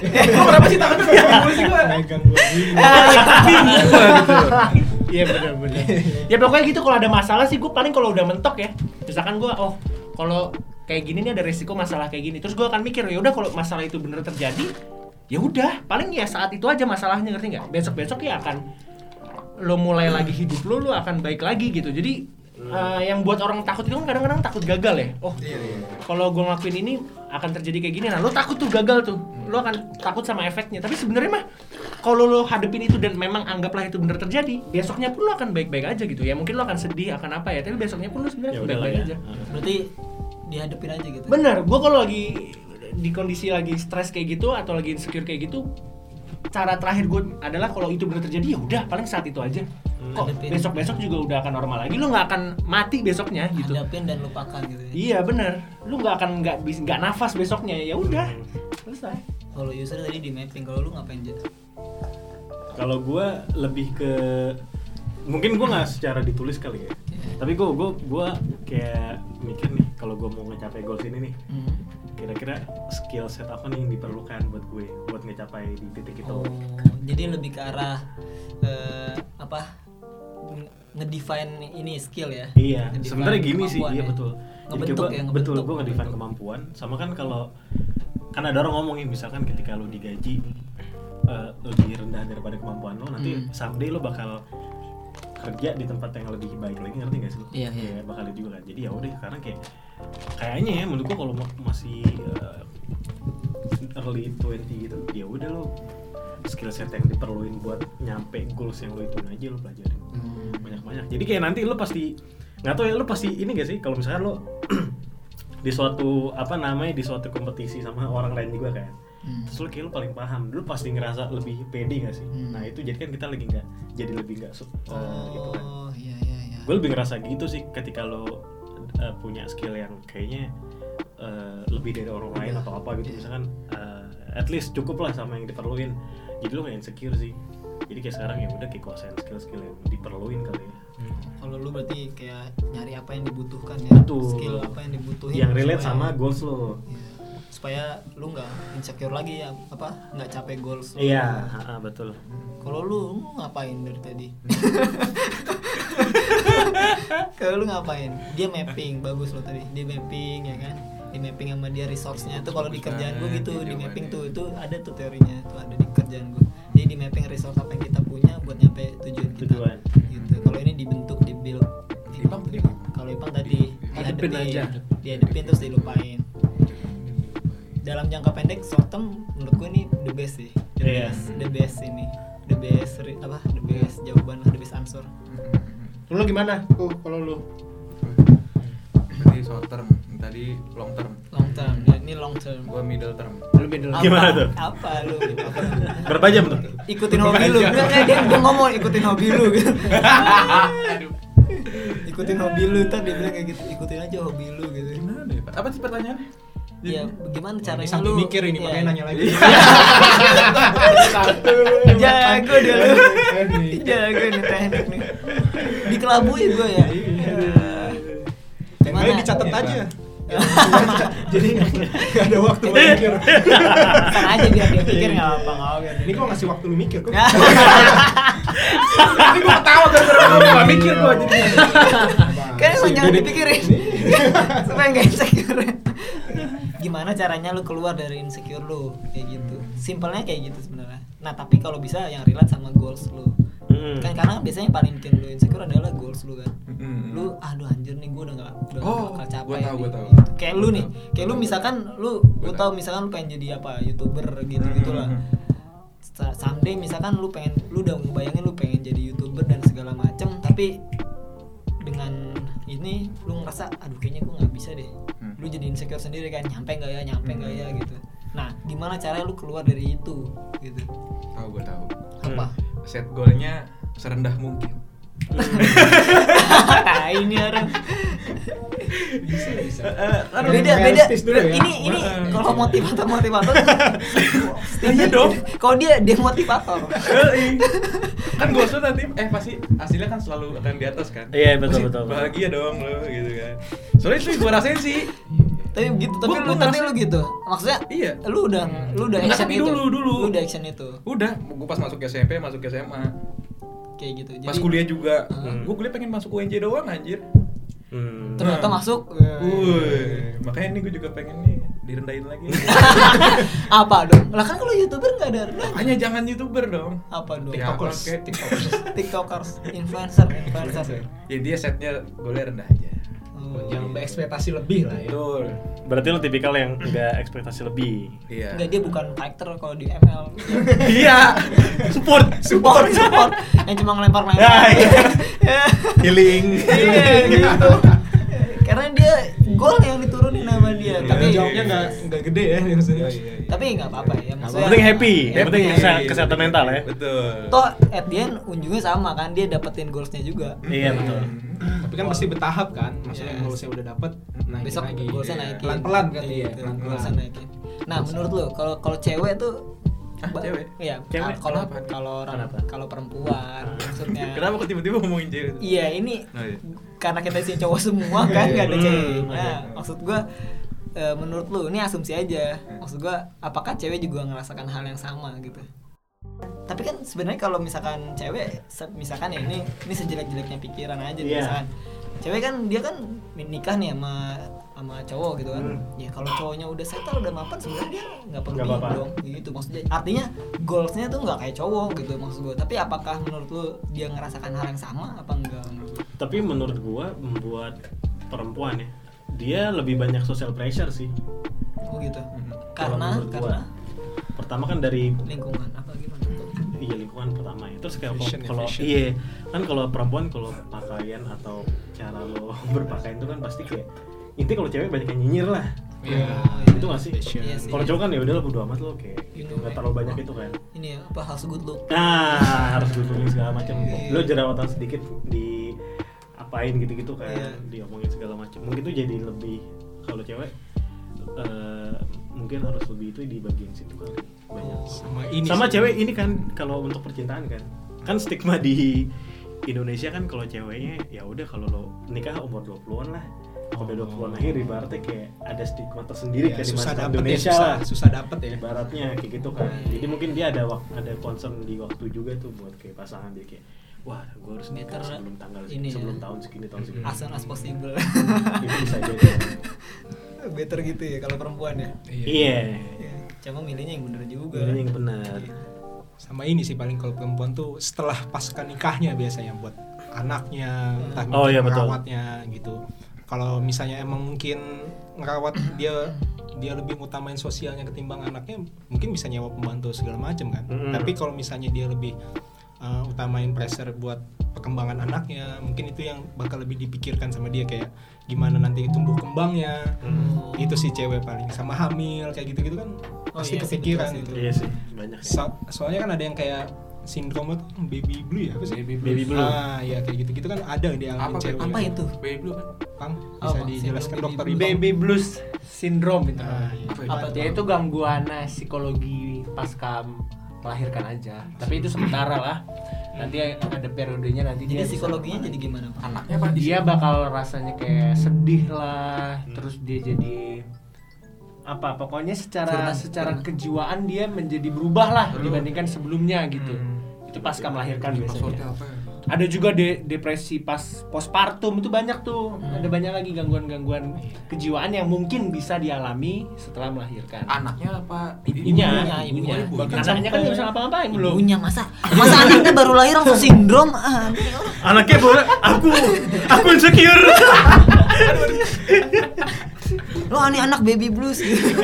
Kok kenapa sih tangan? Tuh sih gua megang gua gini. bingung gua iya benar-benar ya pokoknya gitu kalau ada masalah sih gue paling kalau udah mentok ya misalkan gue oh kalau kayak gini nih ada resiko masalah kayak gini terus gue akan mikir ya udah kalau masalah itu bener terjadi ya udah. Paling ya saat itu aja masalahnya ngerti nggak? Besok besok ya akan lo mulai lagi hidup lo lo akan baik lagi gitu. Jadi eh, yang buat orang takut itu kan kadang-kadang takut gagal ya? Oh Iya, iya. kalau gue ngelakuin ini akan terjadi kayak gini. Nah lo takut tuh gagal tuh. Lo akan takut sama efeknya. Tapi sebenarnya mah kalau lo hadepin itu dan memang anggaplah itu bener terjadi besoknya pun lo akan baik-baik aja gitu ya. Mungkin lo akan sedih akan apa ya. Tapi besoknya pun lo Ya sebenarnya udahlah baik-baik ya. aja. Berarti dihadapin aja gitu. Bener gue kalau lagi di kondisi lagi stres kayak gitu atau lagi insecure kayak gitu cara terakhir gue adalah kalau itu bener terjadi ya udah paling saat itu aja. Kok Hadepin. besok-besok juga udah akan normal lagi lo nggak akan mati besoknya gitu. Hadapin dan lupakan gitu ya. Iya bener, lu nggak akan nggak bisa nggak nafas besoknya ya udah selesai. kalau user tadi di mapping kalau lu ngapain aja Kalau gue lebih ke mungkin gue nggak secara ditulis kali ya. Tapi gue gue gue kayak mikir nih kalau gue mau ngecapai goals ini nih. Hmm. Kira-kira skill set apa nih yang diperlukan buat gue buat ngecapai di titik itu. Oh, jadi lebih ke arah eh, apa nge- ngedefine ini skill ya Iya, sebenarnya gini sih, iya ya. betul. Jadi coba- ya, betul, gue ngedefine ngebentuk. kemampuan. Sama kan kalau kan ada orang ngomongin misalkan ketika lo digaji eh, lebih rendah daripada kemampuan lo, nanti Hmm. someday lo bakal kerja di tempat yang lebih baik lagi ngerti gak sih? Iya, iya. Ya, bakal juga kan. Jadi ya udah sekarang kayak kayaknya ya menurut gua kalau ma- masih eh, early 20 gitu, ya udah lo skill set yang diperluin buat nyampe goals yang lo itu aja lo pelajarin Hmm. banyak-banyak jadi kayak nanti lo pasti nggak tahu ya lo pasti ini gak sih kalau misalkan lo di suatu apa namanya di suatu kompetisi sama orang lain juga kan Hmm. terus lo kayak lo paling paham. Lo pasti ngerasa lebih pede gak sih? Hmm. nah itu jadi kan kita lagi nggak jadi lebih nggak su- eh, gitu kan. Oh iya iya iya. Gue lebih ngerasa gitu sih ketika lo eh, punya skill yang kayaknya eh, lebih dari orang lain Iya. atau apa gitu. Misalkan eh, at least cukup lah sama yang diperluin. Jadi lo gak insecure sih. Jadi kayak sekarang ya udah kayak kuasain skill-skill yang diperluin kali ya. Kalau lu berarti kayak nyari apa yang dibutuhkan ya? Betul. skill apa yang dibutuhin yang relate sama goals lo Iya. Supaya lu nggak insecure lagi ya apa nggak capek goals lu. iya ha-ha, betul kalau lu, lu ngapain dari tadi kalau lu ngapain dia mapping bagus lo tadi dia mapping ya kan di mapping sama dia resource-nya tuh kalau di kerjaan gue gitu di mapping tuh itu ada tuh teorinya tuh ada di kerjaan gue Jadi di mapping resource apa yang kita punya buat nyampe tujuan kita. Tujuan. Gitu. Kalau ini dibentuk, di build. Ipang? Kalau Ipang tadi Hadepin aja. Dihadepin terus dilupain. Dalam jangka pendek short term menurutku ini the best sih. The Iya. best, the best ini. The best re- apa? The best jawaban, the best answer. Lu gimana? Tuh kalau lu. Berarti short term, tadi long term. Long term, ya, ini long term. Gua middle term. Lu middle. Apa? Gimana tuh? Apa lu? Apa? Berapa jam tuh? ikutin hobi lu enggak enggak dia, dia ngomong ikutin hobi lu gitu ikutin hobi lu ntar dia bilang kayak gitu ikutin aja hobi lu gitu Gimana ya? Pak? Apa sih pertanyaannya? Ya gimana caranya sambil lu? mikir ini ya, makanya nanya lagi. Jago dia lu jago nih teknik nih. Dikelabui gue ya? Yang lain dicatat Iya, aja. Jadi nggak ada waktu buat mikir. Aja biar dia pikir nggak apa nggak apa ini kok ngasih waktu lu mikir kok. Ini gua ketawa gara-gara gua nggak mikir gua jadi. kan emang jangan dipikirin. supaya nggak insecure gimana caranya lu keluar dari insecure lu kayak gitu simpelnya kayak gitu sebenarnya nah tapi kalau bisa yang relate sama goals lu Hmm. kan karena biasanya paling bikin lu insecure adalah goals lu kan Mm-mm. lu aduh anjir nih gue udah gak udah Oh, gak bakal capai gua tahu, nih. gua tahu. Gitu. kayak lu Gua nih tahu. kayak lu Gua misalkan lu Gua gue tahu. tahu misalkan lu pengen jadi apa youtuber gitu gitulah. Sa- someday misalkan lu pengen lu udah ngebayangin lu pengen jadi youtuber dan segala macem tapi dengan ini lu ngerasa aduh kayaknya gue nggak bisa deh. Lu jadi insecure sendiri kan nyampe nggak ya nyampe nggak Hmm. ya gitu nah gimana caranya lu keluar dari itu gitu Tahu gua tahu. apa Set goalnya serendah mungkin. nah ini orang. Bisa bisa. Beda beda. Realistis dulu ya. ini ini kalau motivator motivator Iya dong. kalau dia dia motivator. Kan goals lu nanti eh pasti hasilnya kan selalu akan di atas kan? Iya, betul, Pasti betul, betul. bahagia dong lo gitu kan. Soalnya itu gua rasain sih. Tapi gitu tapi Gua- lu tapi lu gitu. Maksudnya Iya. lu udah lu udah action tapi itu. dulu, dulu. lu udah action itu. Udah gua pas masuk SMP masuk SMA kayak gitu pas kuliah juga Hmm. gua kuliah pengen masuk UNJ doang anjir Hmm. ternyata Nah. masuk Wuih, makanya nih gue juga pengen nih direndahin lagi. apa dong lah kan kalau youtuber nggak ada rendah Makanya jangan youtuber dong. apa dong Ya, Tiktokers. tiktokers. tiktokers influencer influencer ya dia setnya golnya rendah aja. Oh. jangan berekspektasi lebih lah ya Betul. Berarti lo tipikal yang enggak ekspektasi lebih. Iya. Enggak dia bukan fighter kalau di ML Iya. Support. support support yang cuma ngelempar lempar Ya, iya. Healing. iya gitu gol yang diturunin sama dia tapi tapi jawabnya nggak nggak gede ya maksudnya tapi nggak apa-apa ya Yang maksudnya penting happy, yang penting kese- kesehatan mental ya. Betul. toh at the end ujungnya sama kan dia dapetin goalsnya juga Iya betul. tapi kan pasti bertahap kan maksudnya Yes. goalsnya udah dapet naikin besok lagi goalsnya Iya. naikin pelan-pelan kan iya iya goalsnya pelan-pelan naikin nah menurut lo kalau kalau cewek tuh Ah, ba- cewek? iya Cewek? kalau kalau orang kalau perempuan maksudnya Kenapa kok tiba-tiba ngomongin cewek? Iya ini Oh, iya. karena kita sih cowok semua kan nggak ada Hmm, ceweknya. oke. Maksud gua eh, menurut lu ini asumsi aja. Maksud gua apakah cewek juga ngerasakan hal yang sama gitu? Tapi kan sebenarnya kalau misalkan cewek misalkan ya ini ini sejelek-jeleknya pikiran aja Iya. misalkan. Cewek kan dia kan nikah nih sama sama cowok gitu kan. Hmm. Ya kalau cowoknya udah settle udah mapan sebenarnya dia nggak perlu apa-apa. dong gitu maksudnya. Artinya goalsnya tuh nggak kayak cowok gitu maksud gua. Tapi apakah menurut lu dia ngerasakan hal yang sama apa enggak menurut lu? Tapi menurut gua membuat perempuan ya, dia lebih banyak social pressure sih. Oh gitu. Kalau Karena menurut gua. karena Pertama kan dari lingkungan apa gimana? Iya lingkungan pertama ya. Terus kayak Fashion ya, kalau iya kan kalau perempuan kalau pakaian atau cara lo berpakaian itu kan pasti kayak inti kalau cewek banyak yang nyinyir lah. Iya. Itu nggak sih? Fashion. Iya. Kalau cowok kan ya udah lah bodo amat lo kayak Gitu, nggak kayak- terlalu banyak itu kan. Ini ya, apa harus good look. Nah, harus dukungin segala macam. Iya. Lo jerawatan sedikit di apain gitu-gitu kan, Iya. diomongin segala macam. Mungkin tuh jadi lebih kalau cewek eh, mungkin harus lebih itu di bagian situ kali. Banyak. Sama ini Sama sih. cewek ini kan kalau untuk percintaan kan. Kan stigma di Indonesia kan kalau ceweknya ya udah kalau lo nikah umur 20-an lah. Kalau udah 20-an akhir ibaratnya kayak ada stigma tersendiri Iya, kayak di susah masyarakat dapet ya, Indonesia susah, lah susah dapet ya ibaratnya kayak gitu kan jadi mungkin dia ada ada concern di waktu juga tuh buat kayak pasangan dia kayak wah gue harus nikah Better sebelum tanggal ini ya. sebelum tahun segini tahun segini As soon as possible. itu bisa jadi Better gitu ya kalau perempuan ya. iya Ya, Cuma milihnya yang bener juga. Milihnya yang benar. sama ini sih paling kalau perempuan tuh setelah pasca nikahnya biasanya buat anaknya entah Oh, iya, betul. merawatnya gitu kalau misalnya emang mungkin ngerawat dia dia lebih utamain sosialnya ketimbang anaknya mungkin bisa nyewa pembantu segala macam kan Mm. tapi kalau misalnya dia lebih uh, utamain pressure buat perkembangan anaknya mungkin itu yang bakal lebih dipikirkan sama dia kayak gimana nanti tumbuh kembangnya Hmm. itu sih cewek paling sama hamil kayak gitu gitu kan Oh, pasti iya kepikiran gitu Iya sih, banyak. sih. So- soalnya kan ada yang kayak sindrom itu baby blue ya apa sih Baby Baby blue. ah ya kayak gitu gitu kan ada di Apa, alami cewek apa itu Baby blue kan? Pang Apa? bisa dijelaskan Sindrom dokter baby baby blues syndrome itu Ah, iya. Apa Apa itu? ya itu gangguan eh, psikologi pasca melahirkan aja. Tapi itu sementara lah. Nanti ada periodenya nanti jadi dia psikologinya jadi gimana pak? Anaknya di dia bakal rasanya kayak sedih lah terus dia jadi apa pokoknya secara Firman, secara kejiwaan dia menjadi berubah lah dibandingkan sebelumnya gitu. Hmm. itu pasca melahirkan biasanya. apa ya? Ada juga de- depresi pas postpartum itu banyak tuh. Hmm. ada banyak lagi gangguan-gangguan kejiwaan yang mungkin bisa dialami setelah melahirkan. Anaknya apa? ibunya? Ibunya, ibunya, ibunya. bahkan anaknya kan nggak bisa ngapa-ngapain belum. punya masa? Masa anaknya baru lahir langsung sindrom? Ah. Anaknya. Boleh, aku, aku insecure. lo aneh anak baby blues gitu.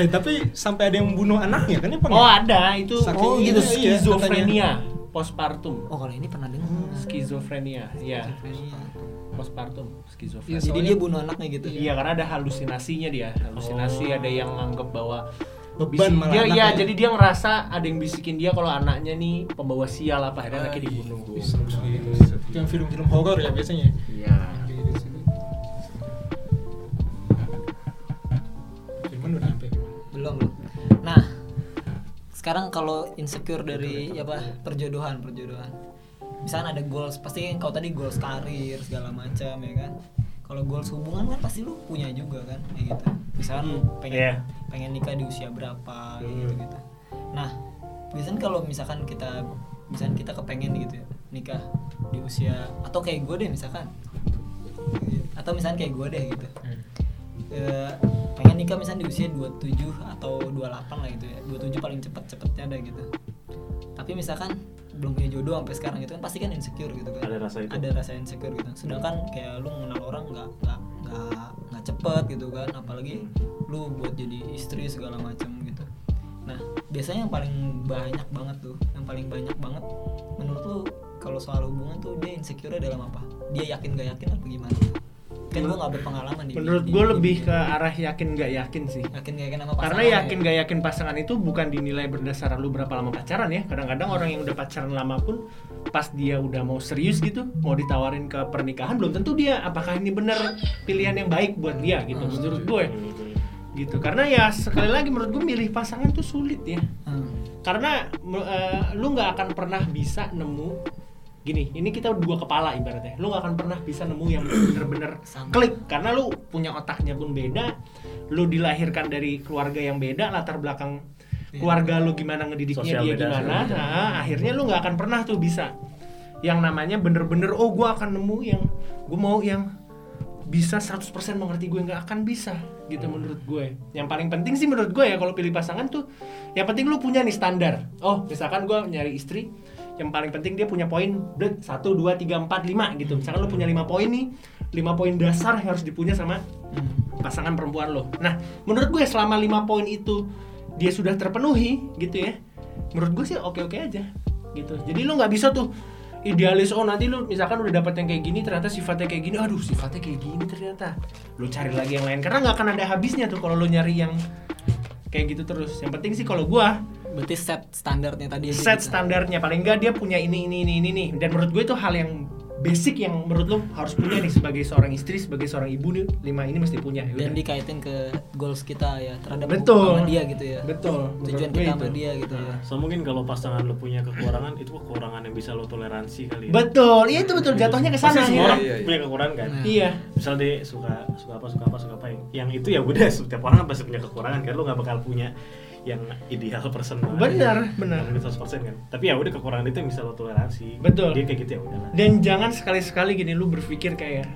Eh tapi sampai ada yang membunuh anaknya kan ya Pang? oh ada. Itu Saking oh gitu. iya, skizofrenia postpartum. Oh kalau ini pernah dengar. Skizofrenia ya postpartum Iya, skizofrenia jadi dia bunuh anaknya gitu. Iya karena ada halusinasinya dia, halusinasi Oh. ada yang nganggap bahwa Beban malah dia anaknya. iya jadi dia ngerasa ada yang bisikin dia kalau anaknya nih pembawa sial apa akhirnya anaknya dibunuh. Itu yang film-film horor ya biasanya. Iya. Firman udah sampai. Belum belum sekarang kalau insecure dari apa perjodohan perjodohan. Misalnya ada goals pasti kau tadi goals karir segala macam ya kan? Kalau goals hubungan kan pasti lu punya juga kan kayak gitu. Misalnya pengen Iya. pengen nikah di usia berapa kayak gitu gitu. Nah biasanya kalau misalkan kita misalkan kita kepengen gitu ya nikah di usia atau kayak gue deh misalkan. Atau misalkan kayak gue deh gitu. Eh, pengen nikah misalnya di usia 27 atau 28 lah gitu ya. 27 paling cepet cepetnya ada gitu. Tapi misalkan belum punya jodoh sampai sekarang gitu kan pasti kan insecure gitu kan. Ada rasa itu. ada rasa insecure gitu. Sedangkan kayak lu mengenal orang nggak nggak nggak nggak cepet gitu kan. Apalagi lu buat jadi istri segala macam gitu. Nah biasanya yang paling banyak banget tuh yang paling banyak banget menurut lu kalau soal hubungan tuh dia insecure dalam apa? Dia yakin gak yakin apa gimana kan gua nggak berpengalaman di Menurut gue lebih di- ke arah yakin nggak yakin sih. yakin gak yakin sama Karena pasangan yakin ya? nggak yakin pasangan itu bukan dinilai berdasarkan lu berapa lama pacaran ya. Kadang-kadang orang yang udah pacaran lama pun pas dia udah mau serius gitu, mau ditawarin ke pernikahan belum tentu dia apakah ini benar pilihan yang baik buat dia gitu menurut gue. Gitu. Karena ya sekali lagi menurut gue milih pasangan tuh sulit ya. Hmm. karena eh, lu nggak akan pernah bisa nemu gini ini kita dua kepala ibaratnya. Lu nggak akan pernah bisa nemu yang bener-bener klik. Karena lu punya otaknya pun beda lu dilahirkan dari keluarga yang beda latar belakang Iya. keluarga lu gimana ngedidiknya Sosial dia beda, gimana beda. nah, akhirnya lu nggak akan pernah tuh bisa. Yang namanya bener-bener oh gua akan nemu yang gue mau yang bisa 100% mengerti gue nggak akan bisa gitu menurut gue. Yang paling penting sih menurut gue ya kalau pilih pasangan tuh yang penting lu punya nih standar. Oh misalkan gue nyari istri yang paling penting dia punya poin satu dua tiga empat lima gitu. Misalkan lu punya lima poin nih lima poin dasar yang harus dipunya sama pasangan perempuan lo nah menurut gue selama lima poin itu dia sudah terpenuhi gitu ya menurut gue sih oke oke aja gitu. Jadi lu nggak bisa tuh idealis oh nanti lu misalkan udah dapet yang kayak gini ternyata sifatnya kayak gini. Aduh sifatnya kayak gini ternyata. Lu cari lagi yang lain karena nggak akan ada habisnya tuh kalau lu nyari yang kayak gitu terus. Yang penting sih kalau gua berarti set standarnya tadi set gitu. standarnya paling enggak dia punya ini ini ini ini nih dan menurut gue itu hal yang basic yang menurut lu harus punya nih sebagai seorang istri sebagai seorang ibu nih lima ini mesti punya ya dan udah. dikaitin ke goals kita ya terhadap Betul. sama dia gitu ya betul tujuan kita sama itu. dia gitu ya So mungkin kalau pasangan lo punya kekurangan itu kekurangan yang bisa lo toleransi kali ya. betul iya itu betul jatuhnya ke sana semua ya orang Iya, iya. punya kekurangan kan. Nah. iya Misal dia suka suka apa suka apa suka apa yang, yang itu ya udah setiap orang kan pasti punya kekurangan kan lo nggak bakal punya yang ideal person banget. Benar, benar. Yang 100% kan. Tapi ya udah kekurangan itu yang bisa lo toleransi. Betul. Dia kayak gitu ya udahlah. dan jangan sekali-sekali gini lu berpikir kayak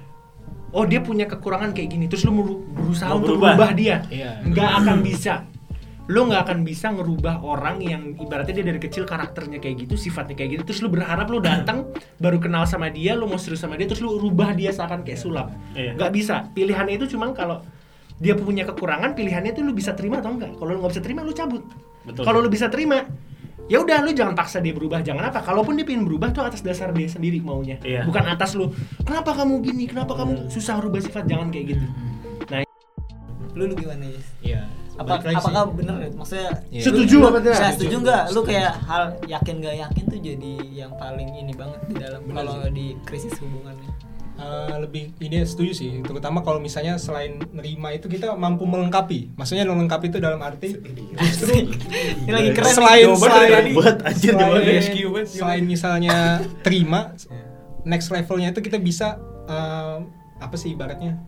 oh dia punya kekurangan kayak gini terus lu berusaha Mau untuk berubah. berubah dia Iya. nggak akan bisa lu nggak akan bisa ngerubah orang yang ibaratnya dia dari kecil karakternya kayak gitu sifatnya kayak gitu terus lu berharap lu datang baru kenal sama dia lu mau serius sama dia terus lu rubah dia seakan kayak sulap Iya. nggak bisa pilihannya itu cuma kalau dia punya kekurangan pilihannya itu lu bisa terima atau enggak. Kalau lu nggak bisa terima lu cabut. Betul. kalau lu bisa terima ya udah lu jangan paksa dia berubah jangan apa. Kalaupun dia pengen berubah tuh atas dasar dia sendiri maunya. Iya. bukan atas lu kenapa kamu gini? Kenapa kamu susah rubah sifat? Jangan kayak gitu. Nah lu lu gimana ya Iya. apa lagi sih. apakah bener ya? maksudnya Iya. Setuju. Lu, apa tidak? Nah, setuju nggak? Lu kayak hal yakin gak yakin tuh jadi yang paling ini banget di dalam kalau di krisis hubungannya Eh, lebih ini setuju sih. Terutama kalau misalnya selain nerima itu kita mampu melengkapi. Maksudnya melengkapi itu dalam arti justru ini lagi keren selain selain tadi. Buat anjir selain, banget. selain misalnya terima next levelnya itu kita bisa eh, apa sih ibaratnya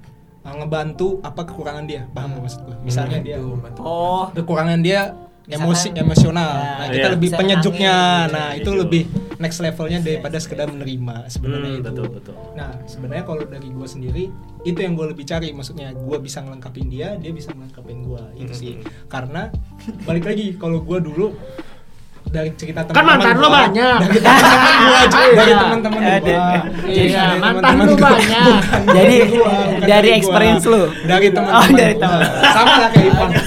eh, ngebantu apa kekurangan dia. Paham nggak maksud gue misalnya dia oh kekurangan dia Misalkan- emosi emosional nah kita iya. lebih Bisa penyejuknya nangis. nah Iya, itu gitu. lebih next levelnya daripada sekedar menerima sebenarnya Hmm, itu betul, betul. nah sebenarnya kalau dari gue sendiri itu yang gue lebih cari maksudnya gue bisa ngelengkapin dia dia bisa ngelengkapin gue itu sih karena balik lagi kalau gue dulu dari cerita Kan teman-teman mantan lo banyak. dari teman-teman gua dari Iya. teman-teman Eh, gua. Iya, dari mantan gua. banyak. Jadi, dari experience lu? dari Oh, teman-teman dari gua. teman. sama lah kayak Ivan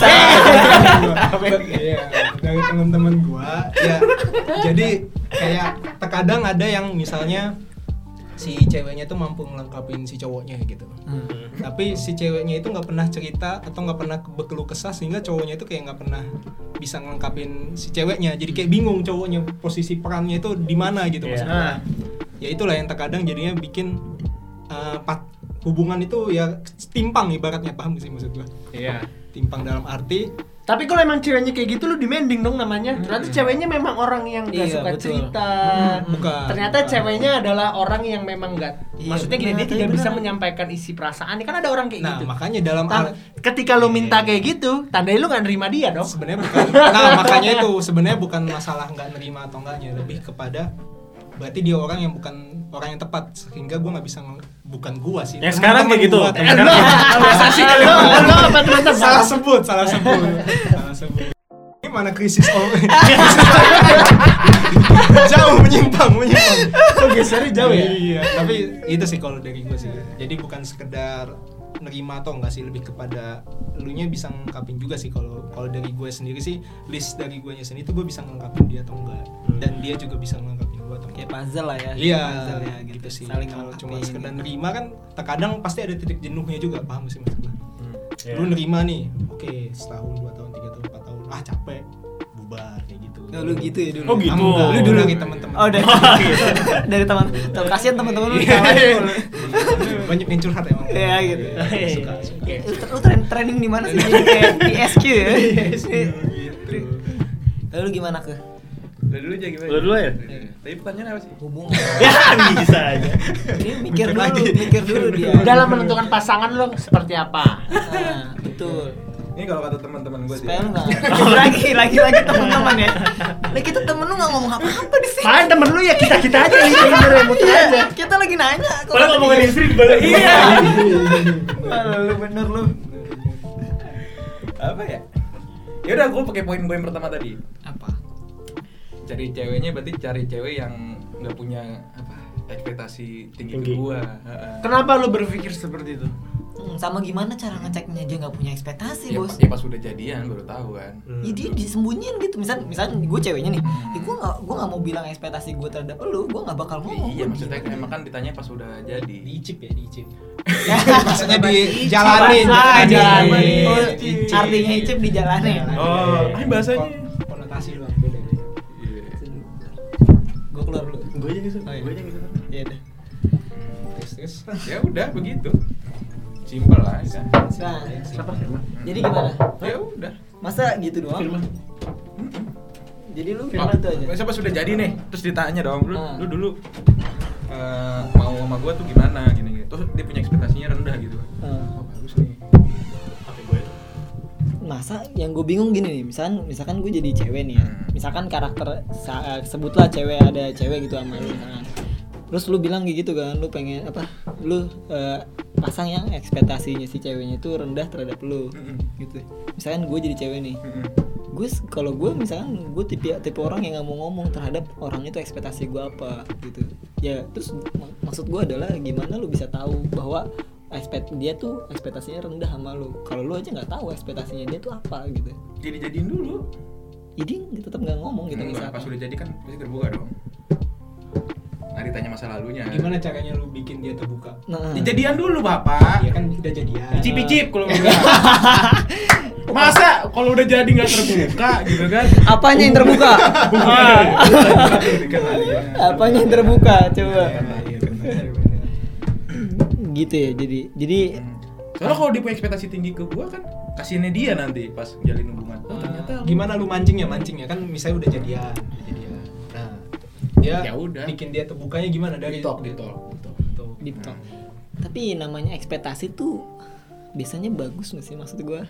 Iya, dari teman-teman gua ya jadi kayak terkadang ada yang misalnya si ceweknya tuh mampu melengkapin si cowoknya gitu. Hmm. tapi si ceweknya itu nggak pernah cerita atau nggak pernah berkeluh kesah sehingga cowoknya itu kayak nggak pernah bisa ngelengkapin si ceweknya. Jadi kayak bingung cowoknya posisi perannya itu di mana gitu Iya. maksudnya. Nah, ya itulah yang terkadang jadinya bikin uh, pat- hubungan itu ya timpang ibaratnya. Paham gak sih maksud gua? Iya. Timpang dalam arti Tapi kalau emang ceweknya kayak gitu lu demanding dong namanya. Ternyata ceweknya memang orang yang gak Iya, suka betul. cerita. bukan Ternyata bukan. ceweknya adalah orang yang memang gak Iya, maksudnya gini dia tidak bisa menyampaikan isi perasaan. Kan ada orang kayak nah gitu. makanya dalam Tan- ketika lu minta kayak gitu, tandai lu gak nerima dia dong. sebenarnya bukan nah makanya itu sebenarnya bukan masalah nggak nerima atau enggaknya lebih kepada berarti dia orang yang bukan orang yang tepat sehingga gua nggak bisa bukan gua sih Ya, sekarang kayak gitu. Gua, salah sebut salah sebut. Salah sebut. Ini mana krisis oh jauh menyimpang menyimpang. Kok gesernya jauh ya? iya. Tapi itu sih kalau dari gue sih. Jadi bukan sekedar nerima atau enggak sih lebih kepada lu nya bisa ngungkapin juga sih. Kalau kalau dari gue sendiri sih list dari gue nya sendiri tuh gue bisa ngungkapin dia atau enggak. Dan dia juga bisa ngungkapin gue atau kayak puzzle lah ya Iya, puzzle ya gitu, sih. saling Kalau cuma sekedar gitu. nerima kan, terkadang pasti ada titik jenuhnya juga, paham sih maksud gue? Iya. Lu nerima nih, oke setahun, dua tahun, tiga tahun, empat tahun, ah capek, bubar kayak gitu. Oh, lu gitu ya dulu Oh, gitu. Enggak, Lu lu dulu. dari teman-teman. oh dari dari teman tuh kasihan teman-teman lu Iya. Banyak yang curhat emang. Iya, gitu. Suka, suka. Lu, training, training di mana sih di SQ ya Gitu. lalu gimana ke Lu dulu aja gimana? Lu dulu ya? Tapi pertanyaan apa sih? hubungan Ya bisa aja. ini mikir dulu lagi. mikir dulu dia Dalam menentukan pasangan lo seperti apa? nah betul Ini kalau kata teman-teman gue sih. nggak lagi lagi lagi teman-teman ya lagi kita temen lu nggak ngomong apa-apa di sini Malah temen lu ya kita kita aja nih bener ya muter Iya, aja. kita lagi nanya Padahal ngomongin istri di balik. Iya. Wah, lu bener lu Apa ya? Ya udah gue pakai poin gue yang pertama tadi. apa Cari ceweknya berarti cari cewek yang nggak punya apa ekspektasi tinggi, Tinggi. ke gua. Heeh. Kenapa lu berpikir seperti itu? Hmm, sama gimana cara ngeceknya dia nggak punya ekspektasi Ya, bos ya pas udah jadian baru tahu kan. Ya dia disembunyiin gitu misal misal gue ceweknya nih ya gue nggak gue nggak mau bilang ekspektasi gue terhadap lu gue nggak bakal ngomong Iya maksudnya diem. emang kan ditanya pas udah jadi. Diicip ya, diicip. Maksudnya dijalanin, Bahasa dijalanin. Oh, artinya icip dijalanin Oh, ini bahasanya. Gue aja gitu. Oh, iya. Gue aja gitu. ya udah Terus, terus. Ya udah begitu. Simpel lah. ya. nah Siapa? jadi gimana Ya udah. masa gitu doang Firman. jadi lu Oh, gimana tuh aja Siapa sudah jadi nih, terus ditanya dong, lu, Ah. lu dulu eh, mau sama gua tuh gimana gini gitu. Terus dia punya ekspektasinya rendah gitu. Oh, masa yang gue bingung gini nih misalkan misalkan gue jadi cewek nih ya Hmm. misalkan karakter eh, sebutlah cewek ada cewek gitu sama lu misalkan terus lu bilang kayak gitu kan lu pengen apa lu eh, pasang yang ekspektasinya si ceweknya itu rendah terhadap lu Mm-mm. gitu misalkan gue jadi cewek nih Mm-mm. gue kalau gue misalkan gue tipe tipe orang yang nggak mau ngomong terhadap orang itu ekspektasi gue apa gitu ya terus mak- maksud gue adalah gimana lu bisa tahu bahwa ekspekt dia tuh ekspektasinya rendah sama lu. Kalau lu aja nggak tahu ekspektasinya dia tuh apa gitu. Jadi jadiin dulu. Jadi dia tetap nggak ngomong gitu Enggak, pas udah jadi kan pasti terbuka dong. Nah ditanya masa lalunya. Gimana caranya lu bikin dia terbuka? nah. Dijadian dulu bapak. Ya kan udah jadian. Icip-icip kalau enggak. Masa kalau udah jadi nggak terbuka gitu kan? apanya yang terbuka? Apanya yang terbuka coba. Iya, benar. Gitu ya jadi jadi Soalnya kalau dia punya ekspektasi tinggi ke gua kan kasihannya dia nanti pas jalin hubungan. Oh, ternyata Gimana lu mancingnya? Mancingnya kan misalnya udah jadian, udah jadian. Nah, dia Ya udah. bikin dia terbukanya gimana dari di talk, di talk, di talk. Talk tapi namanya ekspektasi tuh biasanya bagus nggak sih maksud gue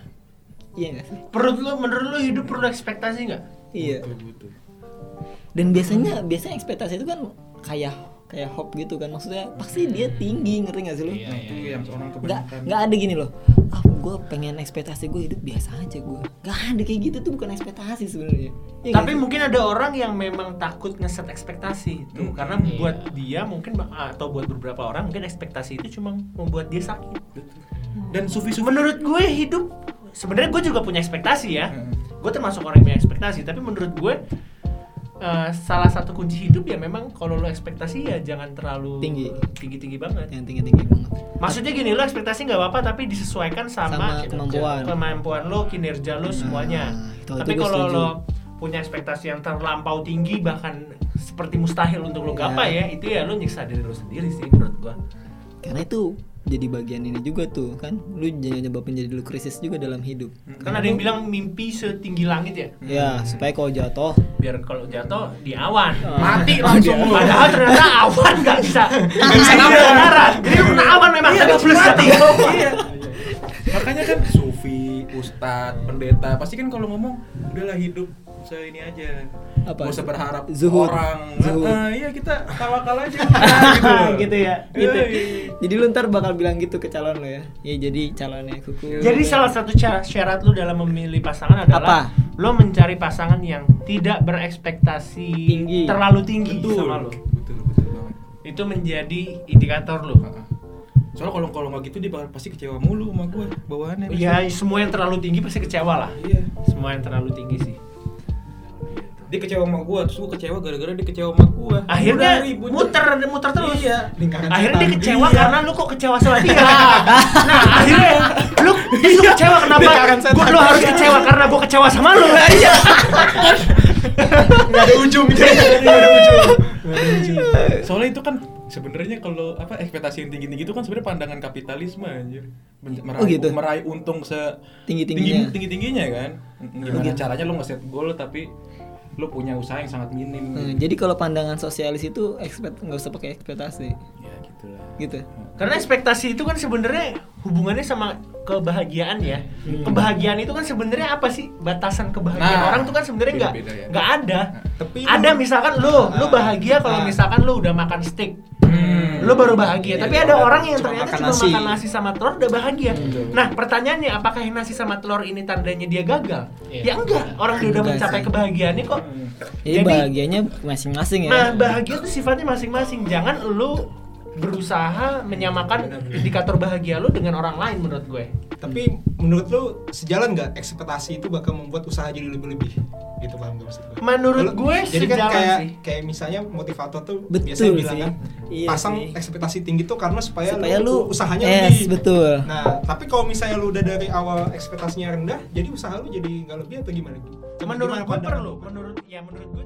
iya nggak sih Perut lu menurut lu hidup perlu ekspektasi nggak? iya Butuh, butuh. dan biasanya biasanya ekspektasi itu kan kayak kayak hope gitu kan maksudnya pasti dia tinggi ngerti nggak sih lo Nah, itu yang orang nggak kebanyakan. nggak ada gini loh ah gue pengen ekspektasi gue hidup biasa aja gue nggak ada kayak gitu tuh bukan ekspektasi sebenarnya Iya nggak Tapi mungkin ada orang yang memang takut ngeset ekspektasi itu Hmm, karena iya. buat dia mungkin atau buat beberapa orang mungkin ekspektasi itu cuma membuat dia sakit. Dan sufi-sufi Menurut gue hidup sebenarnya gue juga punya ekspektasi ya. Heeh. Gue termasuk orang yang punya ekspektasi, tapi menurut gue eh, salah satu kunci hidup ya memang kalau lo ekspektasi ya jangan terlalu Tinggi. tinggi tinggi banget. yang tinggi tinggi banget Maksudnya gini lo ekspektasi nggak apa-apa tapi disesuaikan sama, Sama kemampuan. kemampuan lo, kinerja lo semuanya. itu- tapi kalau lo punya ekspektasi yang terlampau tinggi bahkan seperti mustahil untuk lo Ya. gapai ya, itu ya lo nyiksa diri lo sendiri sih menurut gua. karena itu jadi bagian ini juga tuh kan lu jangan nyebabin jadi lu krisis juga dalam hidup Kan ada yang bilang mimpi setinggi langit ya. ya supaya kalau jatuh Biar kalau jatuh di awan. mati langsung lu. Padahal ternyata awan nggak bisa nggak bisa kebenaran. Jadi lu kena awan memang tapi plus mati. Iya. Makanya kan sufi, ustadz, pendeta pasti kan kalau ngomong udahlah hidup se ini aja. Apa? Gak usah berharap Zuhud. orang. Zuhud. Nah, iya kita tawakal aja gitu. loh. gitu ya gitu Iya, iya. jadi lu ntar bakal bilang gitu ke calon lo ya ya jadi calonnya kuku Jadi salah satu cara syarat lu dalam memilih pasangan adalah Apa? lo mencari pasangan yang tidak berekspektasi Tinggi. terlalu tinggi Betul. sama lo. Betul, betul banget. Itu menjadi indikator lo. Heeh. Soalnya kalau kalau nggak gitu dia bakal pasti kecewa mulu sama gua bawaannya. Ya semua yang terlalu tinggi pasti kecewa lah. Iya. Semua yang terlalu tinggi sih. Dia kecewa sama gua, terus gua kecewa gara-gara dia kecewa sama gua. Akhirnya Udah, muter muter terus. Iya. Lingkaran Akhirnya dia setan. kecewa Iya. karena lu kok kecewa sama dia. nah akhirnya lu lu kecewa kenapa? Gua, lu harus kecewa karena gua kecewa sama lu. Iya. Nggak ada ujung gitu. Nggak ada ujung. Nggak ada ujung. Soalnya itu kan sebenarnya kalau apa ekspektasi yang tinggi-tinggi itu kan sebenarnya pandangan kapitalisme anjir. Meraih, Oh, gitu? meraih untung se Tinggi-tingginya. tinggi tingginya kan. Gimana gitu. caranya lu nge-set goal tapi lu punya usaha yang sangat minim. Hmm, jadi kalau pandangan sosialis itu ekspekt nggak usah pakai ekspektasi Ya gitulah. gitu Karena ekspektasi itu kan sebenarnya hubungannya sama kebahagiaan ya. Kebahagiaan itu kan sebenarnya apa sih? Batasan kebahagiaan Nah, orang tuh kan sebenarnya nggak ya. nggak ada. Tapi ada lu- misalkan lu lu bahagia kalau Nah. misalkan lu udah makan steak. Hmm. Lu baru bahagia, Iya, tapi iya, ada orang orang yang cuma ternyata makan cuma nasi. makan nasi sama telur udah bahagia. Betul. Nah, pertanyaannya apakah nasi sama telur ini tandanya dia gagal? Iya. Ya enggak, orang dia udah Enggak mencapai sih. kebahagiaannya kok. jadi, bahagianya masing-masing ya Nah, bahagia tuh sifatnya masing-masing. Jangan lu berusaha menyamakan indikator bahagia lu dengan orang lain menurut gue. Tapi menurut lu sejalan nggak ekspektasi itu bakal membuat usaha jadi lebih-lebih? Gitu paham gak maksud gue? Menurut Lu- gue jadi kan sejalan kayak sih. kayak misalnya motivator tuh Betul biasanya bilang sih. kan Iya pasang sih. ekspektasi tinggi tuh karena supaya, supaya lu usahanya yes, lebih. betul Nah, tapi kalau misalnya lu udah dari awal ekspektasinya rendah, jadi usaha lu jadi nggak lebih atau gimana? Coba menurut gue perlu lu? menurut ya menurut gue